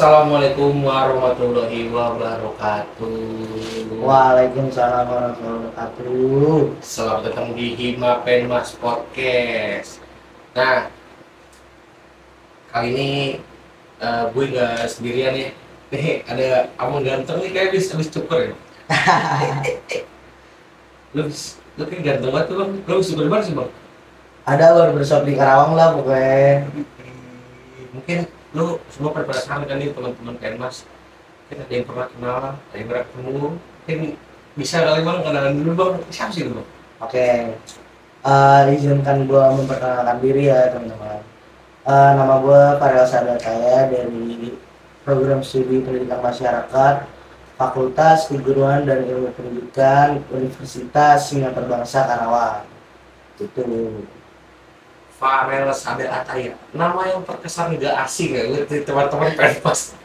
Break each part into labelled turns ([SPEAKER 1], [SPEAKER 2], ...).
[SPEAKER 1] Assalamualaikum warahmatullahi wabarakatuh.
[SPEAKER 2] Waalaikumsalam warahmatullahi wabarakatuh.
[SPEAKER 1] Selamat datang di Hima Penmas Podcast. Nah, kali ini uh, gue nggak sendirian ya. Nih ada abang ganteng nih kayak habis habis cukur ya. lu lu kayak ganteng banget tuh bang. Lu habis cukur di mana sih bang?
[SPEAKER 2] Ada baru bershop di Karawang lah pokoknya.
[SPEAKER 1] Mungkin lu semua pada penasaran kan nih teman-teman Penmas. Mungkin ada yang pernah kenal, ada yang pernah ketemu. Mungkin bisa kali bang kenalan dulu bang. Siapa sih lu bang?
[SPEAKER 2] Oke. Eh, izinkan gua memperkenalkan diri ya teman-teman. Eh, nama gua Farel Sadataya dari program studi pendidikan masyarakat Fakultas Keguruan dan Ilmu Pendidikan Universitas Singapura Bangsa Karawang. Itu.
[SPEAKER 1] Farel Saber Ataya. Nama yang terkesan gak asing ya buat teman-teman penpas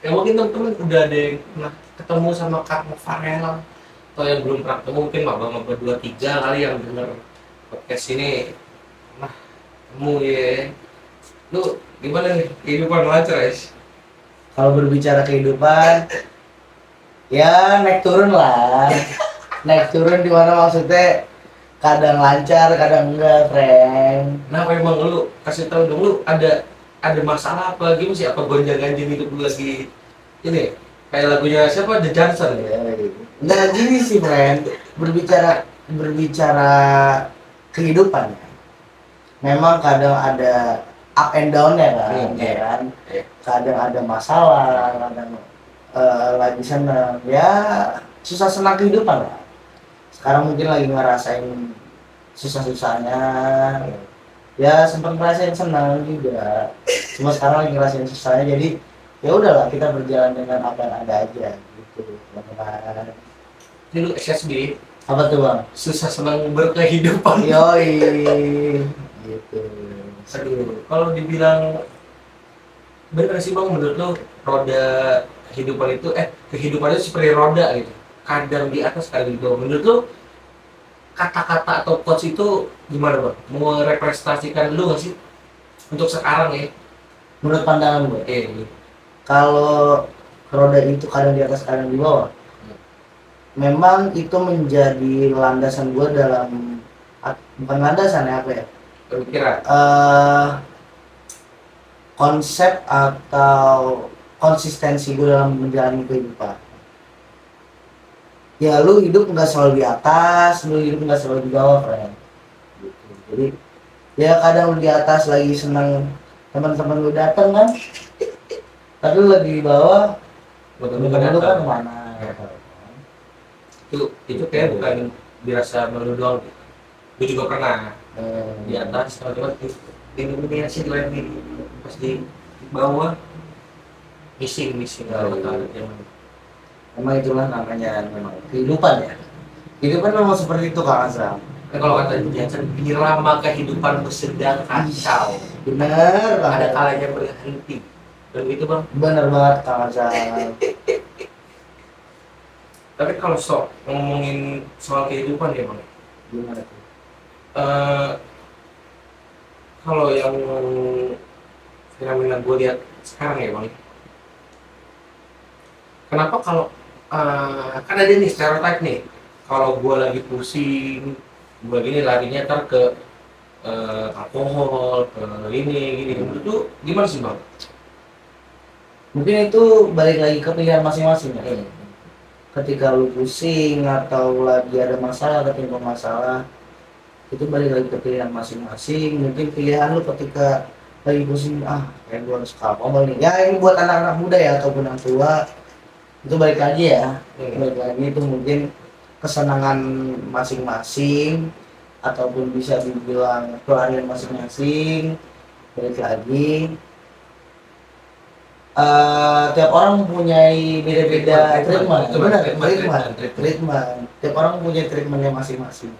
[SPEAKER 1] ya mungkin teman-teman udah ada yang pernah ketemu sama Kang Farel atau yang belum pernah ketemu mungkin maba maba dua tiga kali yang denger podcast ini. Pernah ketemu ya. Lu gimana nih? Kehidupan lancar ya
[SPEAKER 2] Kalau berbicara kehidupan, ya naik turun lah. naik turun di mana maksudnya kadang lancar, kadang enggak, friend.
[SPEAKER 1] nah emang lu kasih tahu dong lu ada ada masalah apa gimana sih apa gonjang ganjing hidup lu lagi ini kayak lagunya siapa The Johnson ya
[SPEAKER 2] Nah gini sih, friend. Berbicara berbicara kehidupan ya. Memang kadang ada up and down ya kan,
[SPEAKER 1] Hmm,
[SPEAKER 2] ya
[SPEAKER 1] iya.
[SPEAKER 2] kan.
[SPEAKER 1] Iya.
[SPEAKER 2] Kadang ada masalah, kadang eh, lagi senang. Ya susah senang kehidupan lah. Sekarang mungkin lagi ngerasain susah-susahnya. Ya sempat ngerasain senang juga. Cuma sekarang lagi ngerasain susahnya. Jadi ya udahlah kita berjalan dengan apa yang ada aja gitu. teman-teman.
[SPEAKER 1] ini lu SSB
[SPEAKER 2] Apa tuh bang?
[SPEAKER 1] susah senang berkehidupan
[SPEAKER 2] Yoi, gitu.
[SPEAKER 1] Aduh, kalau dibilang bener sih bang menurut lo roda kehidupan itu eh kehidupan itu seperti roda gitu kadang di atas kadang di bawah menurut lo kata-kata atau quotes itu gimana bang mau representasikan lu nggak sih untuk sekarang ya
[SPEAKER 2] Menurut pandangan gue,
[SPEAKER 1] eh gitu.
[SPEAKER 2] kalau roda itu kadang di atas kadang di bawah, memang itu menjadi landasan gue dalam bukan landasan ya apa ya?
[SPEAKER 1] pemikiran
[SPEAKER 2] eh konsep atau konsistensi gue dalam menjalani kehidupan. Ya lu hidup nggak selalu di atas, lu hidup nggak selalu di bawah, friend. Gitu. Jadi ya kadang lu di atas lagi senang teman-teman lu datang kan, tapi lu lagi di bawah,
[SPEAKER 1] betul
[SPEAKER 2] teman-teman lu kan
[SPEAKER 1] betul
[SPEAKER 2] ke mana?
[SPEAKER 1] Ya. itu itu kayak bukan dirasa malu doang gue juga pernah
[SPEAKER 2] Eh,
[SPEAKER 1] di atas teman-teman didominasi di lain di pas di bawah missing missing kalau kata anak zaman
[SPEAKER 2] Memang itulah namanya memang kehidupan ya. Kehidupan memang seperti itu Kang Azam.
[SPEAKER 1] Kan kalau kata Jansen irama kehidupan bersedang kacau
[SPEAKER 2] Bener
[SPEAKER 1] ada kalanya berhenti dan gitu bang
[SPEAKER 2] Bener banget Kang Azam.
[SPEAKER 1] tapi kalau sok ngomongin soal kehidupan ya bang
[SPEAKER 2] Gimana tuh?
[SPEAKER 1] Eh, kalau yang fenomena gue lihat sekarang ya bang kenapa kalau eh, kan ada nih stereotype nih kalau gue lagi pusing gue gini larinya ntar ke eh, alkohol ke ini gini menurut lu gimana sih bang
[SPEAKER 2] Mungkin itu balik lagi ke pilihan masing-masing ya. Ketika lu pusing atau lagi ada masalah, ketimpa masalah, itu balik lagi ke pilihan masing-masing. Mungkin pilihan lu ketika lagi pusing, ah kayak gua harus alkohol nih. Ya ini buat anak-anak muda ya ataupun yang tua, itu balik lagi ya.
[SPEAKER 1] Hmm.
[SPEAKER 2] balik lagi itu mungkin kesenangan masing-masing ataupun bisa dibilang pelarian masing-masing. Balik lagi. Eh, tiap orang mempunyai beda-beda
[SPEAKER 1] Treatment,
[SPEAKER 2] treatment,
[SPEAKER 1] treatment,
[SPEAKER 2] benar
[SPEAKER 1] treatment,
[SPEAKER 2] treatment,
[SPEAKER 1] treatment,
[SPEAKER 2] treatment. tiap orang mempunyai treatmentnya masing-masing.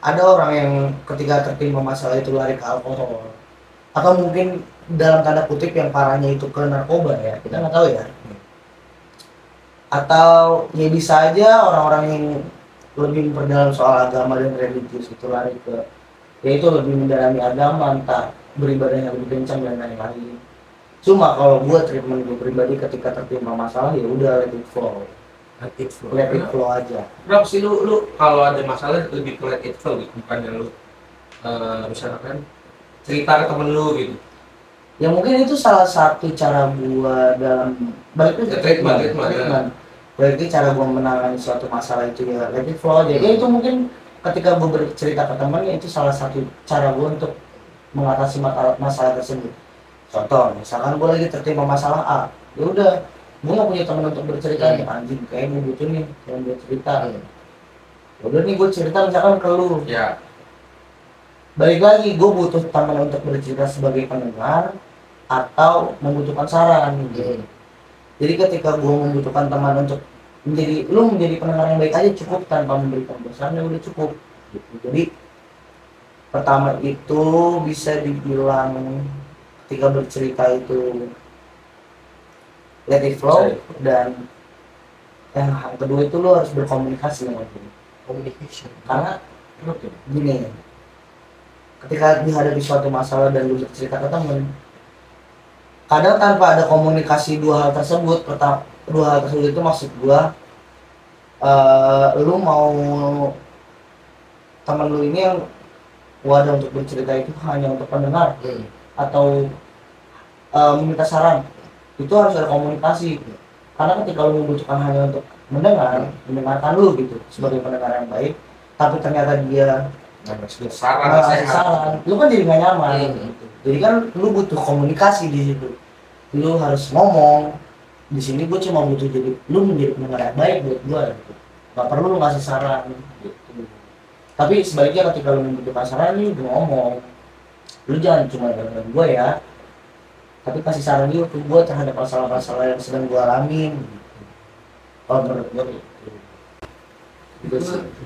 [SPEAKER 2] Ada orang yang ketika tertimpa masalah itu lari ke alkohol. Atau mungkin dalam tanda kutip yang parahnya itu ke narkoba ya. Kita nggak tahu ya atau ya bisa aja orang-orang yang lebih memperdalam soal agama dan religius itu lari ke ya itu lebih mendalami agama entah beribadahnya lebih kencang dan lain-lain. Cuma kalau gue treatment gue pribadi ketika tertimpa masalah ya udah let it flow.
[SPEAKER 1] Let it flow.
[SPEAKER 2] Let it flow aja.
[SPEAKER 1] Kenapa sih lu lu kalau ada masalah lebih ke let it flow gitu bukannya lu eh, misalkan cerita ke temen lu gitu.
[SPEAKER 2] Ya mungkin itu salah satu cara gua dalam balik ke
[SPEAKER 1] Ya, treatment, treatment,
[SPEAKER 2] treatment. Lagi cara gua menangani suatu masalah itu ya let it flow aja. Ya itu mungkin ketika gua bercerita ke teman ya itu salah satu cara gua untuk mengatasi masalah, tersebut. Contoh misalkan gua lagi tertimpa masalah A ya udah gua nggak punya teman untuk bercerita.
[SPEAKER 1] Hmm.
[SPEAKER 2] nih anjing kayak gua butuh nih yang buat cerita. Ya udah nih gua cerita misalkan ke lu.
[SPEAKER 1] Ya.
[SPEAKER 2] Balik lagi gue butuh teman untuk bercerita sebagai pendengar atau membutuhkan saran gitu. Jadi ketika gue membutuhkan teman untuk menjadi lu menjadi pendengar yang baik aja cukup tanpa memberikan saran ya udah cukup gitu. jadi pertama itu bisa dibilang ketika bercerita itu let it flow dan yang kedua itu lu harus berkomunikasi dengan dia.
[SPEAKER 1] Communication
[SPEAKER 2] karena gini ketika dihadapi suatu masalah dan lu bercerita ke temen kadang tanpa ada komunikasi dua hal tersebut pertama dua hal tersebut itu maksud gua eh lu mau temen lu ini yang wadah untuk bercerita itu hanya untuk pendengar
[SPEAKER 1] Hmm.
[SPEAKER 2] atau eh, meminta saran itu harus ada komunikasi karena ketika lu membutuhkan hanya untuk mendengar mendengarkan lu gitu sebagai pendengar yang baik tapi ternyata dia
[SPEAKER 1] saran
[SPEAKER 2] nggak
[SPEAKER 1] nasihat.
[SPEAKER 2] saran lu kan jadi nggak nyaman
[SPEAKER 1] Hmm.
[SPEAKER 2] Jadi kan lu butuh komunikasi di situ lu harus ngomong di sini gue cuma butuh jadi lu menjadi pendengar yang baik buat gue gitu. nggak perlu lu ngasih saran gitu tapi sebaliknya ketika lu membutuhkan saran lu ngomong lu jangan cuma dengerin gue ya tapi kasih saran juga ke gue terhadap masalah-masalah yang sedang gue alamin gitu. kalau menurut gue gitu.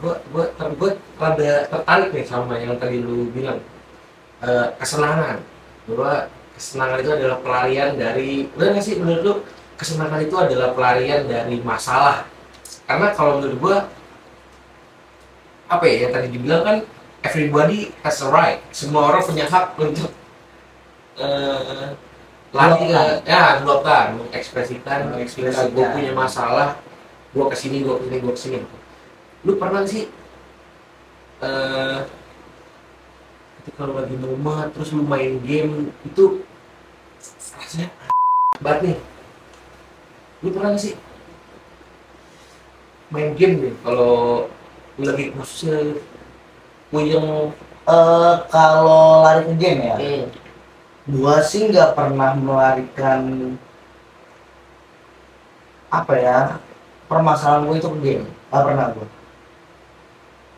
[SPEAKER 1] Gue gue gue rada tertarik nih sama yang tadi lu bilang Eh, kesenangan. Bahwa kesenangan itu adalah pelarian dari udah nggak sih? Menurut lu kesenangan itu adalah pelarian dari masalah. Karena kalau menurut gue apa ya yang tadi dibilang kan everybody has a right. Semua orang punya hak untuk eh lari ke ya meluapkan mengekspresikan mengekspresi gue
[SPEAKER 2] Mengekspresikan.
[SPEAKER 1] punya masalah gue ke sini gue ke sini gue ke sini. Lu pernah sih eh ketika lu lagi mumet terus lu main game itu rasanya banget nih. Lu pernah nggak sih main game nih? Kalau lu lagi kusir puyeng
[SPEAKER 2] Eh, kalau lari ke game ya?
[SPEAKER 1] Hmm.
[SPEAKER 2] gua sih nggak pernah melarikan apa ya permasalahan gue itu ke game. Nggak pernah gue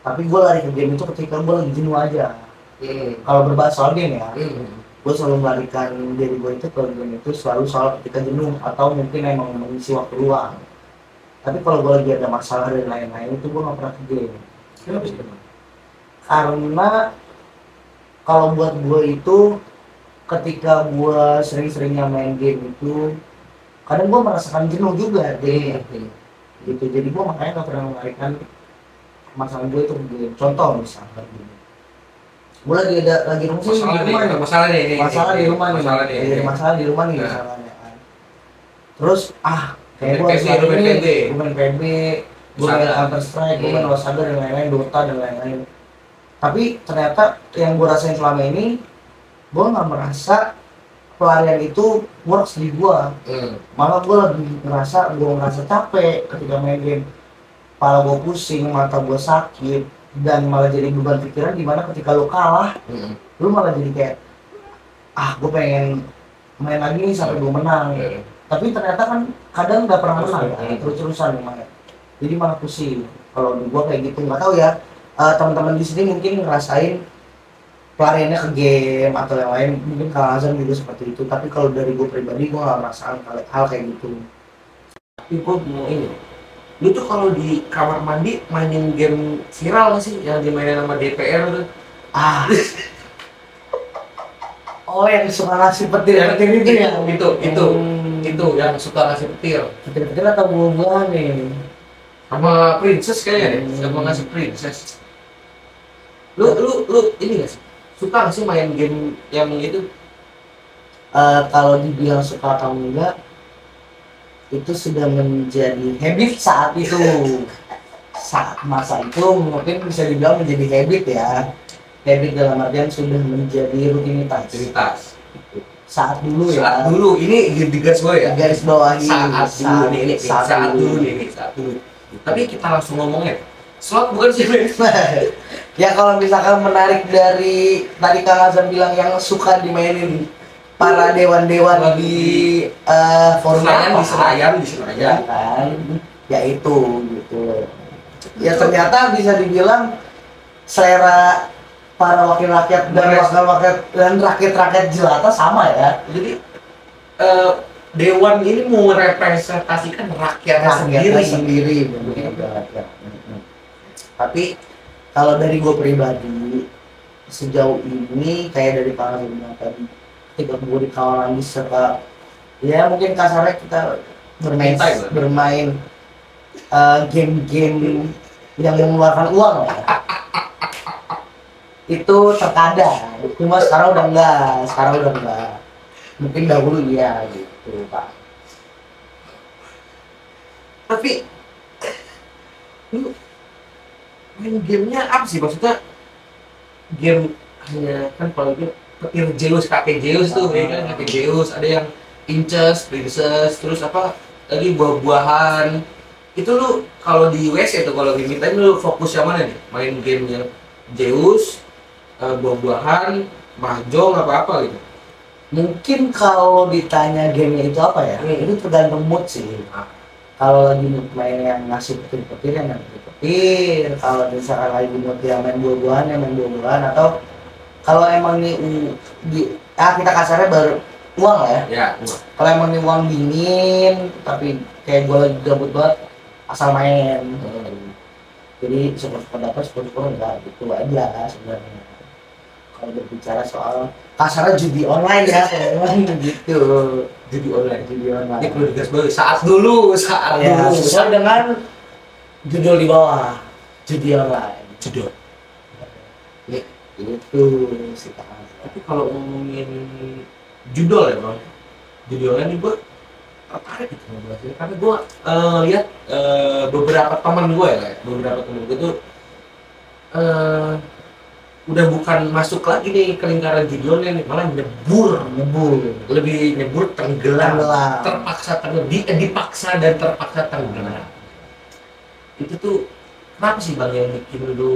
[SPEAKER 2] tapi gue lari ke game itu ketika gue lagi jenuh aja
[SPEAKER 1] Hmm.
[SPEAKER 2] kalau berbahas soal game ya?
[SPEAKER 1] Hmm.
[SPEAKER 2] gue selalu melarikan diri gue itu ke game itu selalu soal ketika jenuh atau mungkin emang mengisi waktu luang. Tapi kalau gue lagi ada masalah dan lain-lain itu gue nggak pernah ke game.
[SPEAKER 1] Kenapa sih
[SPEAKER 2] karena kalau buat gue itu ketika gue sering-seringnya main game itu kadang gue merasakan jenuh juga deh
[SPEAKER 1] Hmm.
[SPEAKER 2] gitu. Jadi gue makanya gak pernah melarikan masalah gue itu ke game. Contoh misalkan gue lagi ada lagi rungsing
[SPEAKER 1] Masalah
[SPEAKER 2] di rumah nih
[SPEAKER 1] masalah nih, nih,
[SPEAKER 2] masalah di rumah nih
[SPEAKER 1] masalah nih.
[SPEAKER 2] masalah di rumah nih
[SPEAKER 1] Nah.
[SPEAKER 2] masalahnya kan terus ah kayak gue harus
[SPEAKER 1] PB, main PB.
[SPEAKER 2] gue main PB gue main. Counter Strike gue main
[SPEAKER 1] Hmm.
[SPEAKER 2] Lost Saga dan lain-lain Dota dan lain-lain tapi ternyata yang gue rasain selama ini gue nggak merasa pelarian itu works di gue
[SPEAKER 1] Hmm.
[SPEAKER 2] malah gue lebih ngerasa gue ngerasa capek ketika main game kepala gue pusing mata gue sakit dan malah jadi beban pikiran di mana ketika lo kalah
[SPEAKER 1] Hmm.
[SPEAKER 2] lu malah jadi kayak ah gue pengen main lagi nih sampai gue menang
[SPEAKER 1] Hmm.
[SPEAKER 2] tapi ternyata kan kadang nggak pernah menang ya
[SPEAKER 1] Hmm.
[SPEAKER 2] terus-terusan main jadi malah pusing kalau gue kayak gitu nggak tahu ya eh, teman-teman di sini mungkin ngerasain pelariannya ke game atau yang lain mungkin kalau Azam juga seperti itu tapi kalau dari gue pribadi gue nggak merasakan hal, hal kayak gitu
[SPEAKER 1] Tapi gue mau ini. Lu tuh kalau di kamar mandi mainin game viral gak sih yang dimainin sama DPR tuh?
[SPEAKER 2] ah oh yang suka ngasih petir-petir itu ya
[SPEAKER 1] Itu, itu,
[SPEAKER 2] Hmm.
[SPEAKER 1] itu yang suka ngasih petir.
[SPEAKER 2] petir-petir atau buah-buahan nih
[SPEAKER 1] Sama princess kayaknya
[SPEAKER 2] Hmm.
[SPEAKER 1] sama ngasih princess. Lu, lu, lu ini gak sih? suka nggak sih main game yang itu
[SPEAKER 2] Eh, kalau dibilang suka atau enggak itu sudah menjadi habit saat itu. Saat masa itu mungkin bisa dibilang menjadi habit ya. Habit dalam artian sudah menjadi rutinitas.
[SPEAKER 1] Aktivitas
[SPEAKER 2] saat dulu
[SPEAKER 1] saat
[SPEAKER 2] ya
[SPEAKER 1] dulu. Ini di, di garis bawah ya?
[SPEAKER 2] Garis bawahi
[SPEAKER 1] saat dulu nih ini. saat, dulu nih ini. Saat dulu. Tapi kita langsung ngomongnya. Slot bukan sih
[SPEAKER 2] ya kalau misalkan menarik dari tadi Kang Azam bilang yang suka dimainin para dewan-dewan di eh forum
[SPEAKER 1] Senayan di Senayan di
[SPEAKER 2] ya
[SPEAKER 1] Senayan.
[SPEAKER 2] Kan? Ya itu gitu. Ya ternyata bisa dibilang selera para wakil rakyat dan wakil rakyat dan rakyat-rakyat jelata sama ya.
[SPEAKER 1] Jadi eh, dewan ini mau merepresentasikan rakyatnya
[SPEAKER 2] rakyatnya
[SPEAKER 1] sendiri.
[SPEAKER 2] sendiri bener ya. Tapi kalau dari gue pribadi sejauh ini kayak dari pengalaman tadi gue di kawalan serta ya mungkin kasarnya kita bermain bermain eh, game-game yang mengeluarkan uang. Itu terkadang. Cuma sekarang udah enggak sekarang udah enggak. Mungkin dahulu iya gitu pak.
[SPEAKER 1] Tapi lu main gamenya apa sih? Maksudnya game hanya kan kalau itu petir Zeus kakek Zeus tuh ya kan kakek Zeus ada yang Inces, Princess, terus apa lagi buah-buahan itu lu kalau di WC tuh kalau game time lu fokus yang mana nih main gamenya Zeus eh, buah-buahan mahjong apa apa gitu
[SPEAKER 2] Mungkin kalau ditanya gamenya itu apa ya,
[SPEAKER 1] Hmm.
[SPEAKER 2] itu tergantung mood sih.
[SPEAKER 1] Ah.
[SPEAKER 2] Kalau lagi main yang ngasih petir-petir yang main petir, kalau misalkan lagi mood yang main buah-buahan yang main buah-buahan atau kalau emang nih u- di ah kita kasarnya baru uang lah ya.
[SPEAKER 1] ya
[SPEAKER 2] Kalau emang nih uang dingin, tapi kayak gue lagi gabut banget, asal main. Jadi syukur-syukur dapat, syukur-syukur enggak gitu aja sebenarnya. Kalau berbicara soal kasarnya judi online ya, teman-teman gitu.
[SPEAKER 1] jadi online
[SPEAKER 2] Judi
[SPEAKER 1] ini
[SPEAKER 2] online.
[SPEAKER 1] perlu digarisbawahi saat dulu saat
[SPEAKER 2] Ya,
[SPEAKER 1] dulu
[SPEAKER 2] sesuai dengan judul di bawah judi online.
[SPEAKER 1] judul
[SPEAKER 2] Itu sih
[SPEAKER 1] tapi kalau ngomongin judul ya bang. Judulnya nih gue tertarik gitu ngobrolnya karena gue eh, lihat eh, beberapa teman gue ya beberapa teman gue tuh eh, udah bukan masuk lagi nih ke lingkaran judulnya nih. Malah nyebur
[SPEAKER 2] Nyebur.
[SPEAKER 1] lebih nyebur tenggelam.
[SPEAKER 2] Tenggelam.
[SPEAKER 1] terpaksa tenggelam. Di, eh, dipaksa dan terpaksa tenggelam. Itu tuh kenapa sih bang yang bikin lu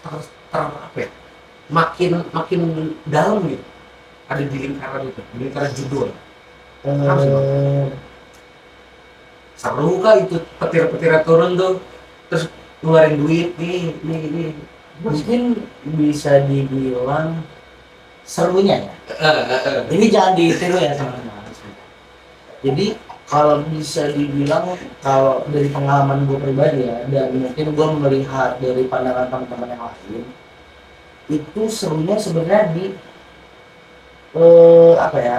[SPEAKER 1] ter, ter apa ya makin makin dalam gitu ada di lingkaran itu di lingkaran judul?
[SPEAKER 2] Eh,
[SPEAKER 1] seru kah itu petir-petirnya turun tuh terus ngeluarin duit nih nih nih
[SPEAKER 2] mungkin bisa dibilang serunya ya.
[SPEAKER 1] Eh, eh, eh.
[SPEAKER 2] Ini jangan ditiru ya teman-teman. Jadi kalau bisa dibilang kalau dari pengalaman gue pribadi ya dan mungkin gue melihat dari pandangan teman-teman yang lain itu serunya sebenarnya di eh, apa ya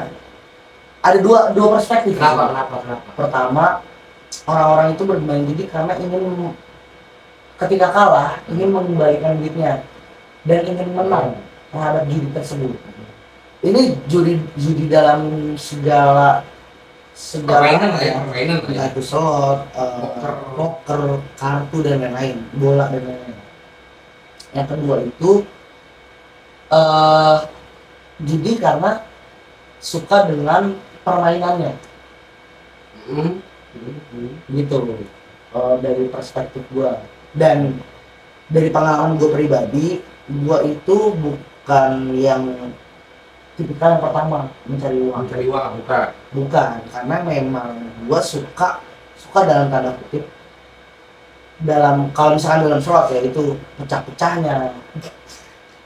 [SPEAKER 2] ada dua dua perspektif.
[SPEAKER 1] Kenapa kenapa kenapa?
[SPEAKER 2] Pertama orang-orang itu bermain judi karena ingin ketika kalah ingin mengembalikan duitnya dan ingin menang terhadap judi tersebut. Ini judi judi dalam segala segala
[SPEAKER 1] permainan ya permainan lah ya
[SPEAKER 2] entah itu slot, eh,
[SPEAKER 1] Poker.
[SPEAKER 2] poker, kartu dan lain-lain, bola dan lain-lain. Yang kedua itu judi karena suka dengan permainannya,
[SPEAKER 1] Hmm.
[SPEAKER 2] gitu. Eh, dari perspektif gua dan dari pengalaman gue pribadi, gua itu bukan yang tipikal yang pertama mencari uang.
[SPEAKER 1] Mencari uang bukan.
[SPEAKER 2] Bukan karena memang gua suka suka dalam tanda kutip dalam kalau misalkan dalam slot ya itu pecah-pecahnya.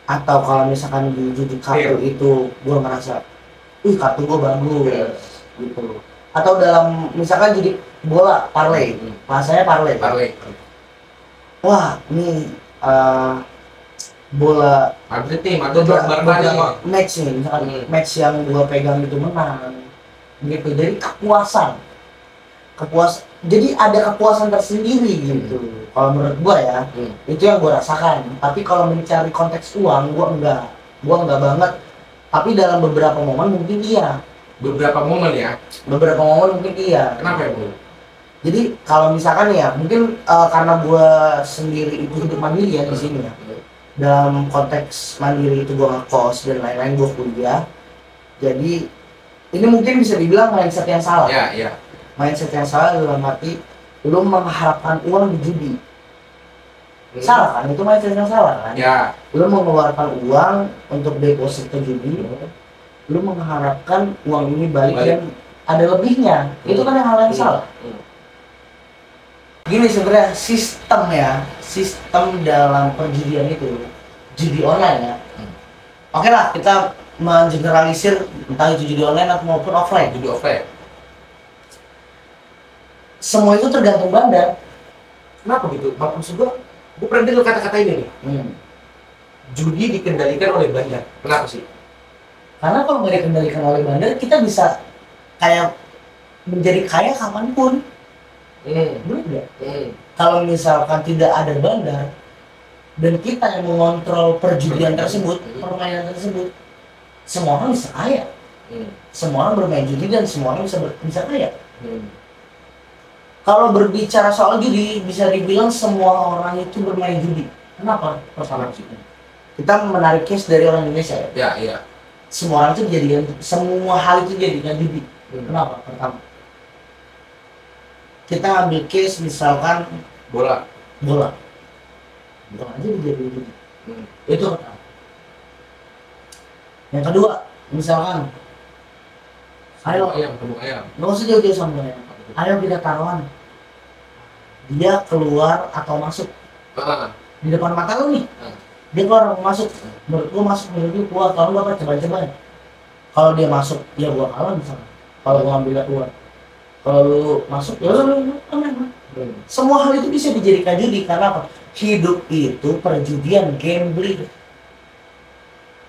[SPEAKER 2] Atau kalau misalkan di judi kartu itu gua ngerasa ih kartu gua bagus gitu. Atau dalam misalkan judi bola parlay. Bahasanya parlay.
[SPEAKER 1] Parlay.
[SPEAKER 2] Wah ini eh, bola.
[SPEAKER 1] Madrid nih Madrid
[SPEAKER 2] beberapa,
[SPEAKER 1] nih
[SPEAKER 2] beberapa match nih misalkan
[SPEAKER 1] Hmm.
[SPEAKER 2] match yang gua pegang itu menang. Gitu. Jadi kepuasan. Kepuas jadi ada kepuasan tersendiri gitu. Kalau menurut gua ya
[SPEAKER 1] Hmm.
[SPEAKER 2] itu yang gua rasakan. Tapi kalau mencari konteks uang gua enggak. Gua enggak banget. Tapi dalam beberapa momen mungkin iya.
[SPEAKER 1] Beberapa momen ya?
[SPEAKER 2] Beberapa momen mungkin iya.
[SPEAKER 1] Kenapa ya bu?
[SPEAKER 2] Jadi kalau misalkan ya mungkin eh, karena gua sendiri itu hidup mandiri ya di sini ya dalam konteks mandiri itu gua ngekos dan lain-lain gua kuliah. Jadi ini mungkin bisa dibilang mindset yang salah.
[SPEAKER 1] Ya ya.
[SPEAKER 2] Mindset yang salah dalam arti lu mengharapkan uang di judi salah kan? Itu mindset yang salah kan?
[SPEAKER 1] Ya.
[SPEAKER 2] Lu mengeluarkan uang untuk deposit ke judi lu mengharapkan uang ini balik,
[SPEAKER 1] Balik.
[SPEAKER 2] dan ada lebihnya. Itu kan yang hal yang
[SPEAKER 1] Hmm.
[SPEAKER 2] salah.
[SPEAKER 1] Hmm.
[SPEAKER 2] Gini sebenarnya sistem ya sistem dalam perjudian itu judi online ya.
[SPEAKER 1] Hmm.
[SPEAKER 2] oke lah kita mengeneralisir entah itu judi online atau maupun offline.
[SPEAKER 1] Judi offline.
[SPEAKER 2] Semua itu tergantung bandar.
[SPEAKER 1] Kenapa gitu? Maksud gua gua pernah dengar kata-kata ini nih.
[SPEAKER 2] Hmm.
[SPEAKER 1] judi dikendalikan oleh bandar. Kenapa sih?
[SPEAKER 2] Karena kalau nggak dikendalikan oleh bandar, kita bisa kayak menjadi kaya kapan
[SPEAKER 1] pun.
[SPEAKER 2] Hmm. Nggak?
[SPEAKER 1] Hmm.
[SPEAKER 2] Kalau misalkan tidak ada bandar, dan kita yang mengontrol perjudian tersebut,
[SPEAKER 1] Hmm.
[SPEAKER 2] permainan tersebut, semua orang bisa kaya.
[SPEAKER 1] Hmm.
[SPEAKER 2] Semua orang bermain judi dan semua orang bisa ber- bisa kaya.
[SPEAKER 1] Hmm.
[SPEAKER 2] Kalau berbicara soal judi, bisa dibilang semua orang itu bermain judi. Kenapa? Pertama,
[SPEAKER 1] sih
[SPEAKER 2] kita menarik case dari orang Indonesia ya.
[SPEAKER 1] ya
[SPEAKER 2] Semua orang itu dijadikan, semua hal itu dijadikan judi.
[SPEAKER 1] Hmm.
[SPEAKER 2] Kenapa? Pertama, kita ambil case misalkan
[SPEAKER 1] bola
[SPEAKER 2] bola, bola aja judi.
[SPEAKER 1] Hmm.
[SPEAKER 2] Itu pertama. Yang kedua, misalkan, ayo,
[SPEAKER 1] ayam tepung ayam
[SPEAKER 2] nggak usah jauh-jauh sama ya. Ayo kita taruhan. Dia keluar atau masuk
[SPEAKER 1] ah
[SPEAKER 2] di depan mata lu nih.
[SPEAKER 1] Hmm.
[SPEAKER 2] Dia keluar atau masuk. Menurut gua masuk, menurut gua keluar. Kalau gua apa coba-coba. Kalau dia masuk, ya gua kalah misalnya. Kalau gua ambil keluar. Kalau lu masuk, ya lu, aman.
[SPEAKER 1] Hmm.
[SPEAKER 2] Semua hal itu bisa dijadikan judi karena apa? Hidup itu perjudian, gambling.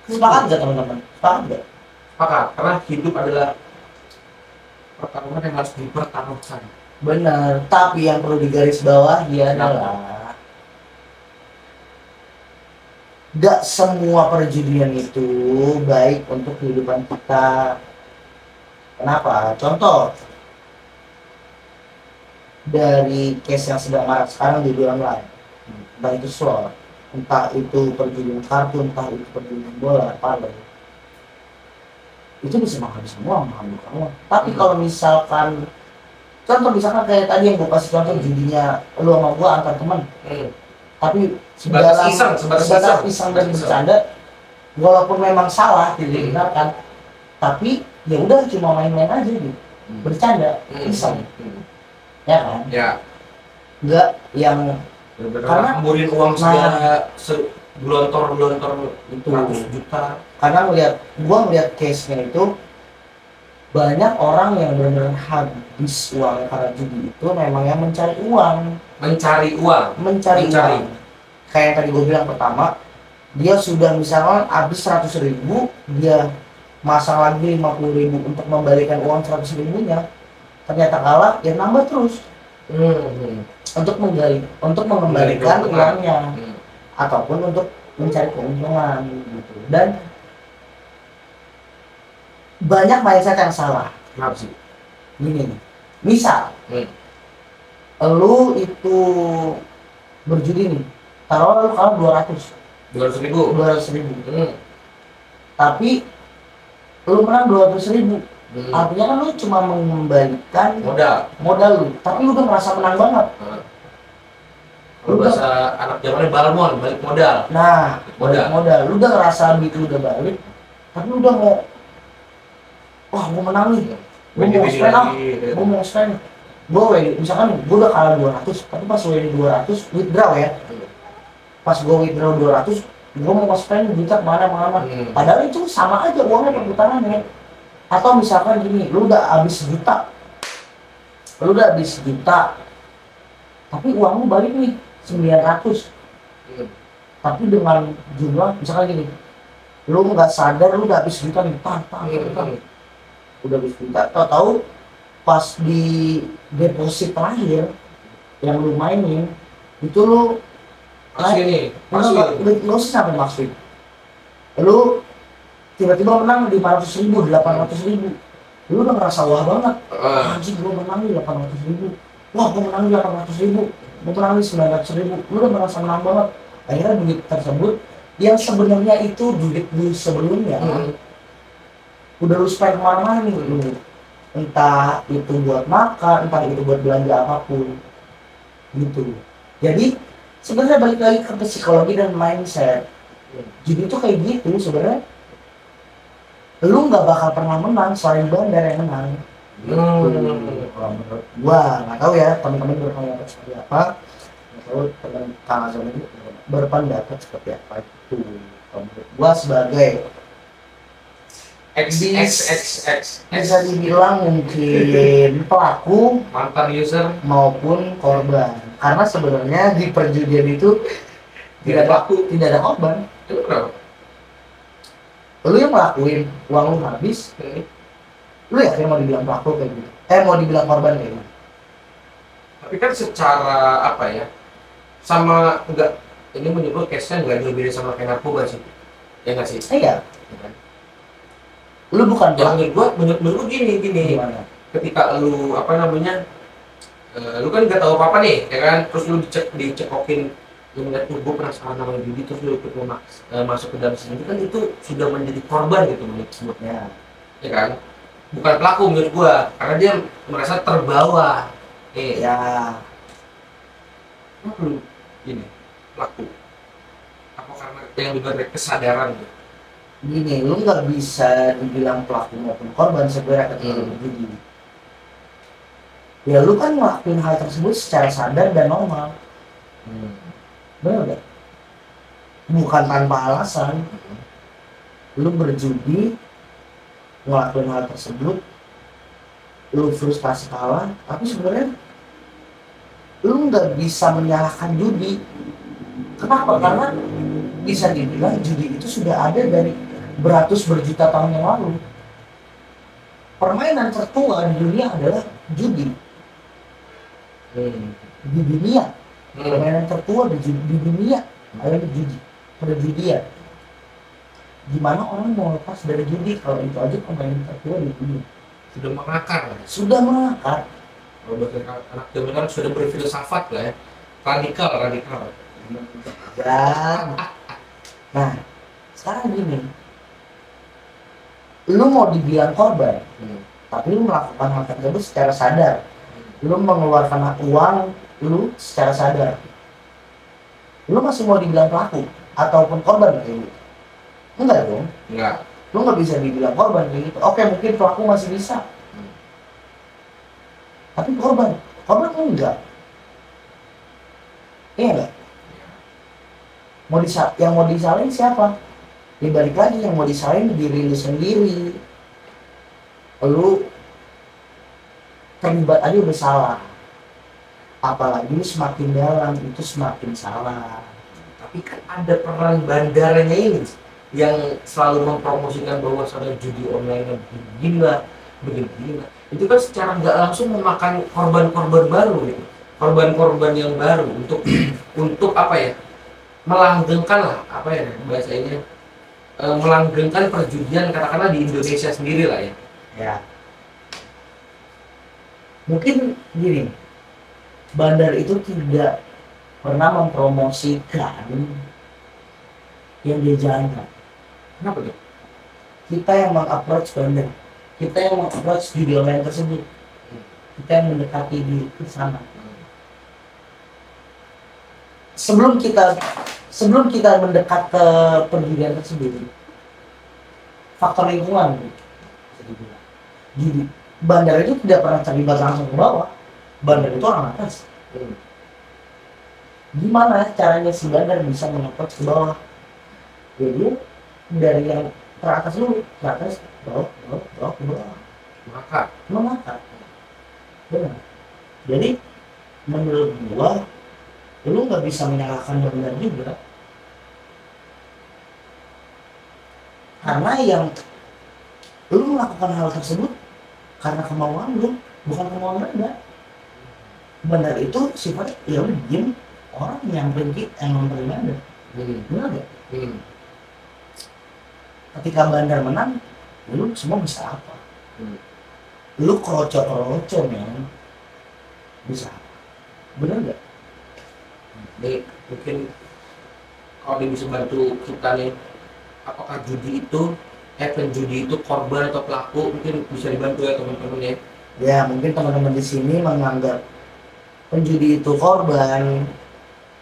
[SPEAKER 2] Sepakat gak teman-teman? Sepakat gak?
[SPEAKER 1] Sepakat, karena hidup adalah pertarungan yang harus dipertaruhkan.
[SPEAKER 2] Benar. Tapi yang perlu digarisbawahi adalah gak semua perjudian itu baik untuk kehidupan kita. Kenapa? Contoh dari case yang sedang marak sekarang di dunia online, entah itu slot, entah itu perjudian kartu, entah itu perjudian bola, apa itu bisa menghabiskan uang, menghabiskan uang. Tapi
[SPEAKER 1] Hmm.
[SPEAKER 2] kalau misalkan contoh misalkan kayak tadi yang gue kasih contoh judinya lu sama gua antar teman
[SPEAKER 1] Hmm.
[SPEAKER 2] tapi
[SPEAKER 1] Sebatas
[SPEAKER 2] dalam-
[SPEAKER 1] iseng, sebatas
[SPEAKER 2] sebatas
[SPEAKER 1] iseng
[SPEAKER 2] dan bercanda walaupun memang salah tidak
[SPEAKER 1] Hmm.
[SPEAKER 2] tapi ya udah cuma main-main aja gitu
[SPEAKER 1] Hmm.
[SPEAKER 2] bercanda iseng
[SPEAKER 1] Hmm.
[SPEAKER 2] Ya kan
[SPEAKER 1] Ya,
[SPEAKER 2] enggak yang Karena-
[SPEAKER 1] ngamburin uang
[SPEAKER 2] Nah.
[SPEAKER 1] segala se gelontor-gelontor
[SPEAKER 2] itu
[SPEAKER 1] 100 juta.
[SPEAKER 2] karena melihat gua melihat case nya itu banyak orang yang benar-benar habis uang karena judi itu memang yang mencari uang
[SPEAKER 1] Mencari uang.
[SPEAKER 2] mencari,
[SPEAKER 1] Mencari.
[SPEAKER 2] uang kayak yang tadi gue bilang pertama dia sudah misalkan habis 100 ribu dia masang lagi 50 ribu untuk membalikan uang 100 ribunya ternyata kalah ya nambah terus
[SPEAKER 1] Hmm.
[SPEAKER 2] untuk menggali untuk mengembalikan uangnya
[SPEAKER 1] Hmm.
[SPEAKER 2] ataupun untuk mencari keuntungan gitu dan banyak mindset yang salah
[SPEAKER 1] Kenapa sih?
[SPEAKER 2] gini nih misal
[SPEAKER 1] Hmm.
[SPEAKER 2] lu itu berjudi nih taruh lu kalah 200
[SPEAKER 1] 200 ribu.
[SPEAKER 2] 200 ribu
[SPEAKER 1] Hmm.
[SPEAKER 2] tapi lu menang 200 ribu
[SPEAKER 1] Hmm.
[SPEAKER 2] artinya kan lu cuma mengembalikan
[SPEAKER 1] Modal.
[SPEAKER 2] modal lu tapi lu udah merasa menang banget.
[SPEAKER 1] Kalau
[SPEAKER 2] Udah.
[SPEAKER 1] bahasa anak zamannya balmon, balik modal.
[SPEAKER 2] nah balik
[SPEAKER 1] Modal.
[SPEAKER 2] modal lu udah ngerasa duit lu udah balik tapi lu udah mau wah gua menang nih gua mau
[SPEAKER 1] Widi-widi
[SPEAKER 2] spend ah
[SPEAKER 1] gitu.
[SPEAKER 2] gua mau spend gua WD, misalkan gua udah kalah 200 tapi pas WD 200 withdraw ya
[SPEAKER 1] Hmm.
[SPEAKER 2] pas gua withdraw 200 gua mau spend juta ke mana mana
[SPEAKER 1] Hmm.
[SPEAKER 2] Padahal itu sama aja uangnya perputarannya. Atau misalkan gini, lu udah habis sejuta, lu udah habis sejuta, tapi uang lu balik nih 900.
[SPEAKER 1] Hmm.
[SPEAKER 2] Tapi dengan jumlah, misalkan gini, lu nggak sadar lu udah habis sejuta nih, tang, tang, tang, tang.
[SPEAKER 1] Hmm.
[SPEAKER 2] udah habis sejuta, tau tahu pas di deposit terakhir yang lu mainin itu lu
[SPEAKER 1] Masih ini, masih
[SPEAKER 2] nggak usah sampai maksud lu tiba-tiba menang di 500 ribu 800 ribu. Lu udah ngerasa wah banget.
[SPEAKER 1] Eh,
[SPEAKER 2] anjing gua menang di 800 ribu. Wah gua menang di 800 ribu. Gua menang di 900 ribu. Lu udah merasa menang banget. Akhirnya duit tersebut yang sebenarnya itu duit lu sebelumnya
[SPEAKER 1] hmm.
[SPEAKER 2] udah lu spend ke mana-mana nih lu. Entah itu buat makan entah itu buat belanja apa pun. Gitu. Jadi sebenarnya balik lagi ke psikologi dan mindset. Jadi itu kayak gitu sebenarnya lu nggak bakal pernah menang selain bandar yang menang.
[SPEAKER 1] Hmm.
[SPEAKER 2] Kalau menurut gua nggak tahu ya teman-teman berpendapat seperti apa. Nggak tahu teman kang Azam ini berpendapat seperti apa itu. Kalau menurut gua sebagai
[SPEAKER 1] X X X X.
[SPEAKER 2] bisa dibilang mungkin pelaku
[SPEAKER 1] mantan user.
[SPEAKER 2] maupun korban. Karena sebenarnya di perjudian itu tidak ada
[SPEAKER 1] pelaku.
[SPEAKER 2] tidak ada korban.
[SPEAKER 1] Itu kenapa?
[SPEAKER 2] Lu yang ngelakuin uang lu habis
[SPEAKER 1] Hmm.
[SPEAKER 2] lu yakin mau dibilang pelaku kayak gitu eh mau dibilang korban kayak gitu
[SPEAKER 1] Tapi kan secara apa ya? Sama enggak ini menyebut case-nya enggak jauh beda sama kayak narkoba sih. Ya enggak sih?
[SPEAKER 2] iya
[SPEAKER 1] Ya
[SPEAKER 2] lu bukan
[SPEAKER 1] Ya,
[SPEAKER 2] pelaku
[SPEAKER 1] menurut gua menurut, menurut gua gini gini.
[SPEAKER 2] gimana
[SPEAKER 1] Ketika lu apa namanya? eh, lu kan nggak tahu apa-apa nih, ya kan? Terus lu dicek dicekokin lu ngeliat tuh gue penasaran sama judi terus lu ikut mau mas- eh, masuk ke dalam sini kan itu sudah menjadi korban gitu menurut gua
[SPEAKER 2] ya.
[SPEAKER 1] Ya kan? Bukan pelaku menurut gua karena dia merasa terbawa. Eh.
[SPEAKER 2] Ya.
[SPEAKER 1] Lu ini pelaku. Apa karena yang diberi kesadaran gitu?
[SPEAKER 2] Gini lu nggak bisa dibilang pelaku maupun korban sebenarnya ketika
[SPEAKER 1] Hmm.
[SPEAKER 2] berjudi ya lu kan ngelakuin hal tersebut secara sadar dan normal benar bukan tanpa alasan. Lu berjudi ngelakuin hal tersebut lu frustasi kalah tapi sebenarnya lu nggak bisa menyalahkan judi. Kenapa? Karena bisa dibilang judi itu sudah ada dari beratus berjuta tahun yang lalu. Permainan tertua di dunia adalah judi. Di dunia permainan tertua di, di dunia adalah judi perjudian gimana orang mau lepas dari judi kalau itu aja permainan tertua di dunia.
[SPEAKER 1] Sudah mengakar
[SPEAKER 2] sudah mengakar
[SPEAKER 1] kalau bahasa anak zaman sekarang sudah berfilsafat lah ya. Radikal radikal.
[SPEAKER 2] Dan nah sekarang gini. Lu mau dibilang korban tapi lu melakukan hal tersebut secara sadar. Lu mengeluarkan uang lu secara sadar. Lu masih mau dibilang pelaku ataupun korban kayak gitu enggak dong.
[SPEAKER 1] Enggak.
[SPEAKER 2] Lu nggak bisa dibilang korban kayak gitu. Oke mungkin pelaku masih bisa. Tapi korban korban enggak. Iya enggak mau disa yang mau disalahin siapa? Dibalik lagi yang mau disalahin diri lu sendiri. Lu terlibat aja udah salah apalagi semakin dalam itu semakin salah.
[SPEAKER 1] Tapi kan ada peran bandaranya ini yang selalu mempromosikan bahwa ada judi online begini lah begini lah itu kan secara nggak langsung memakan korban-korban baru gitu. Korban-korban yang baru untuk untuk apa ya melanggengkan lah apa ya bahasa ini eh, melanggengkan perjudian katakanlah di Indonesia sendiri lah ya.
[SPEAKER 2] Ya. Mungkin gini bandar itu tidak pernah mempromosikan yang dia jalankan.
[SPEAKER 1] Kenapa tuh?
[SPEAKER 2] Kita yang mengapproach bandar. Kita yang mengapproach judi online tersebut. Kita yang mendekati di sana. Sebelum kita sebelum kita mendekat ke perjudian tersebut faktor lingkungan jadi bandar itu tidak pernah terlibat langsung ke bawah bandar itu orang atas.
[SPEAKER 1] Hmm.
[SPEAKER 2] gimana caranya si bandar bisa mengapproach ke bawah? Jadi dari yang teratas dulu teratas bawah bawah bawah ke bawah.
[SPEAKER 1] Maka
[SPEAKER 2] mengangkat benar. Jadi menurut gua lu nggak bisa menyalahkan benar juga. Karena yang lu melakukan hal tersebut karena kemauan lu bukan kemauan bandar bandar itu sifatnya ya udah diem orang yang pergi yang nyamperin bandar
[SPEAKER 1] Hmm.
[SPEAKER 2] benar gak
[SPEAKER 1] Hmm.
[SPEAKER 2] ketika bandar menang lu semua bisa apa
[SPEAKER 1] Hmm.
[SPEAKER 2] lu kroco kroco men bisa apa bener gak
[SPEAKER 1] Nih, mungkin kalau dia bisa bantu kita nih, apakah judi itu, eh penjudi itu korban atau pelaku, mungkin bisa dibantu ya teman-teman ya.
[SPEAKER 2] ya mungkin teman-teman di sini menganggap penjudi itu korban.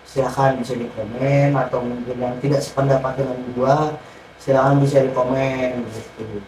[SPEAKER 2] Silahkan bisa di komen atau mungkin yang tidak sependapat dengan gua silahkan bisa di komen gitu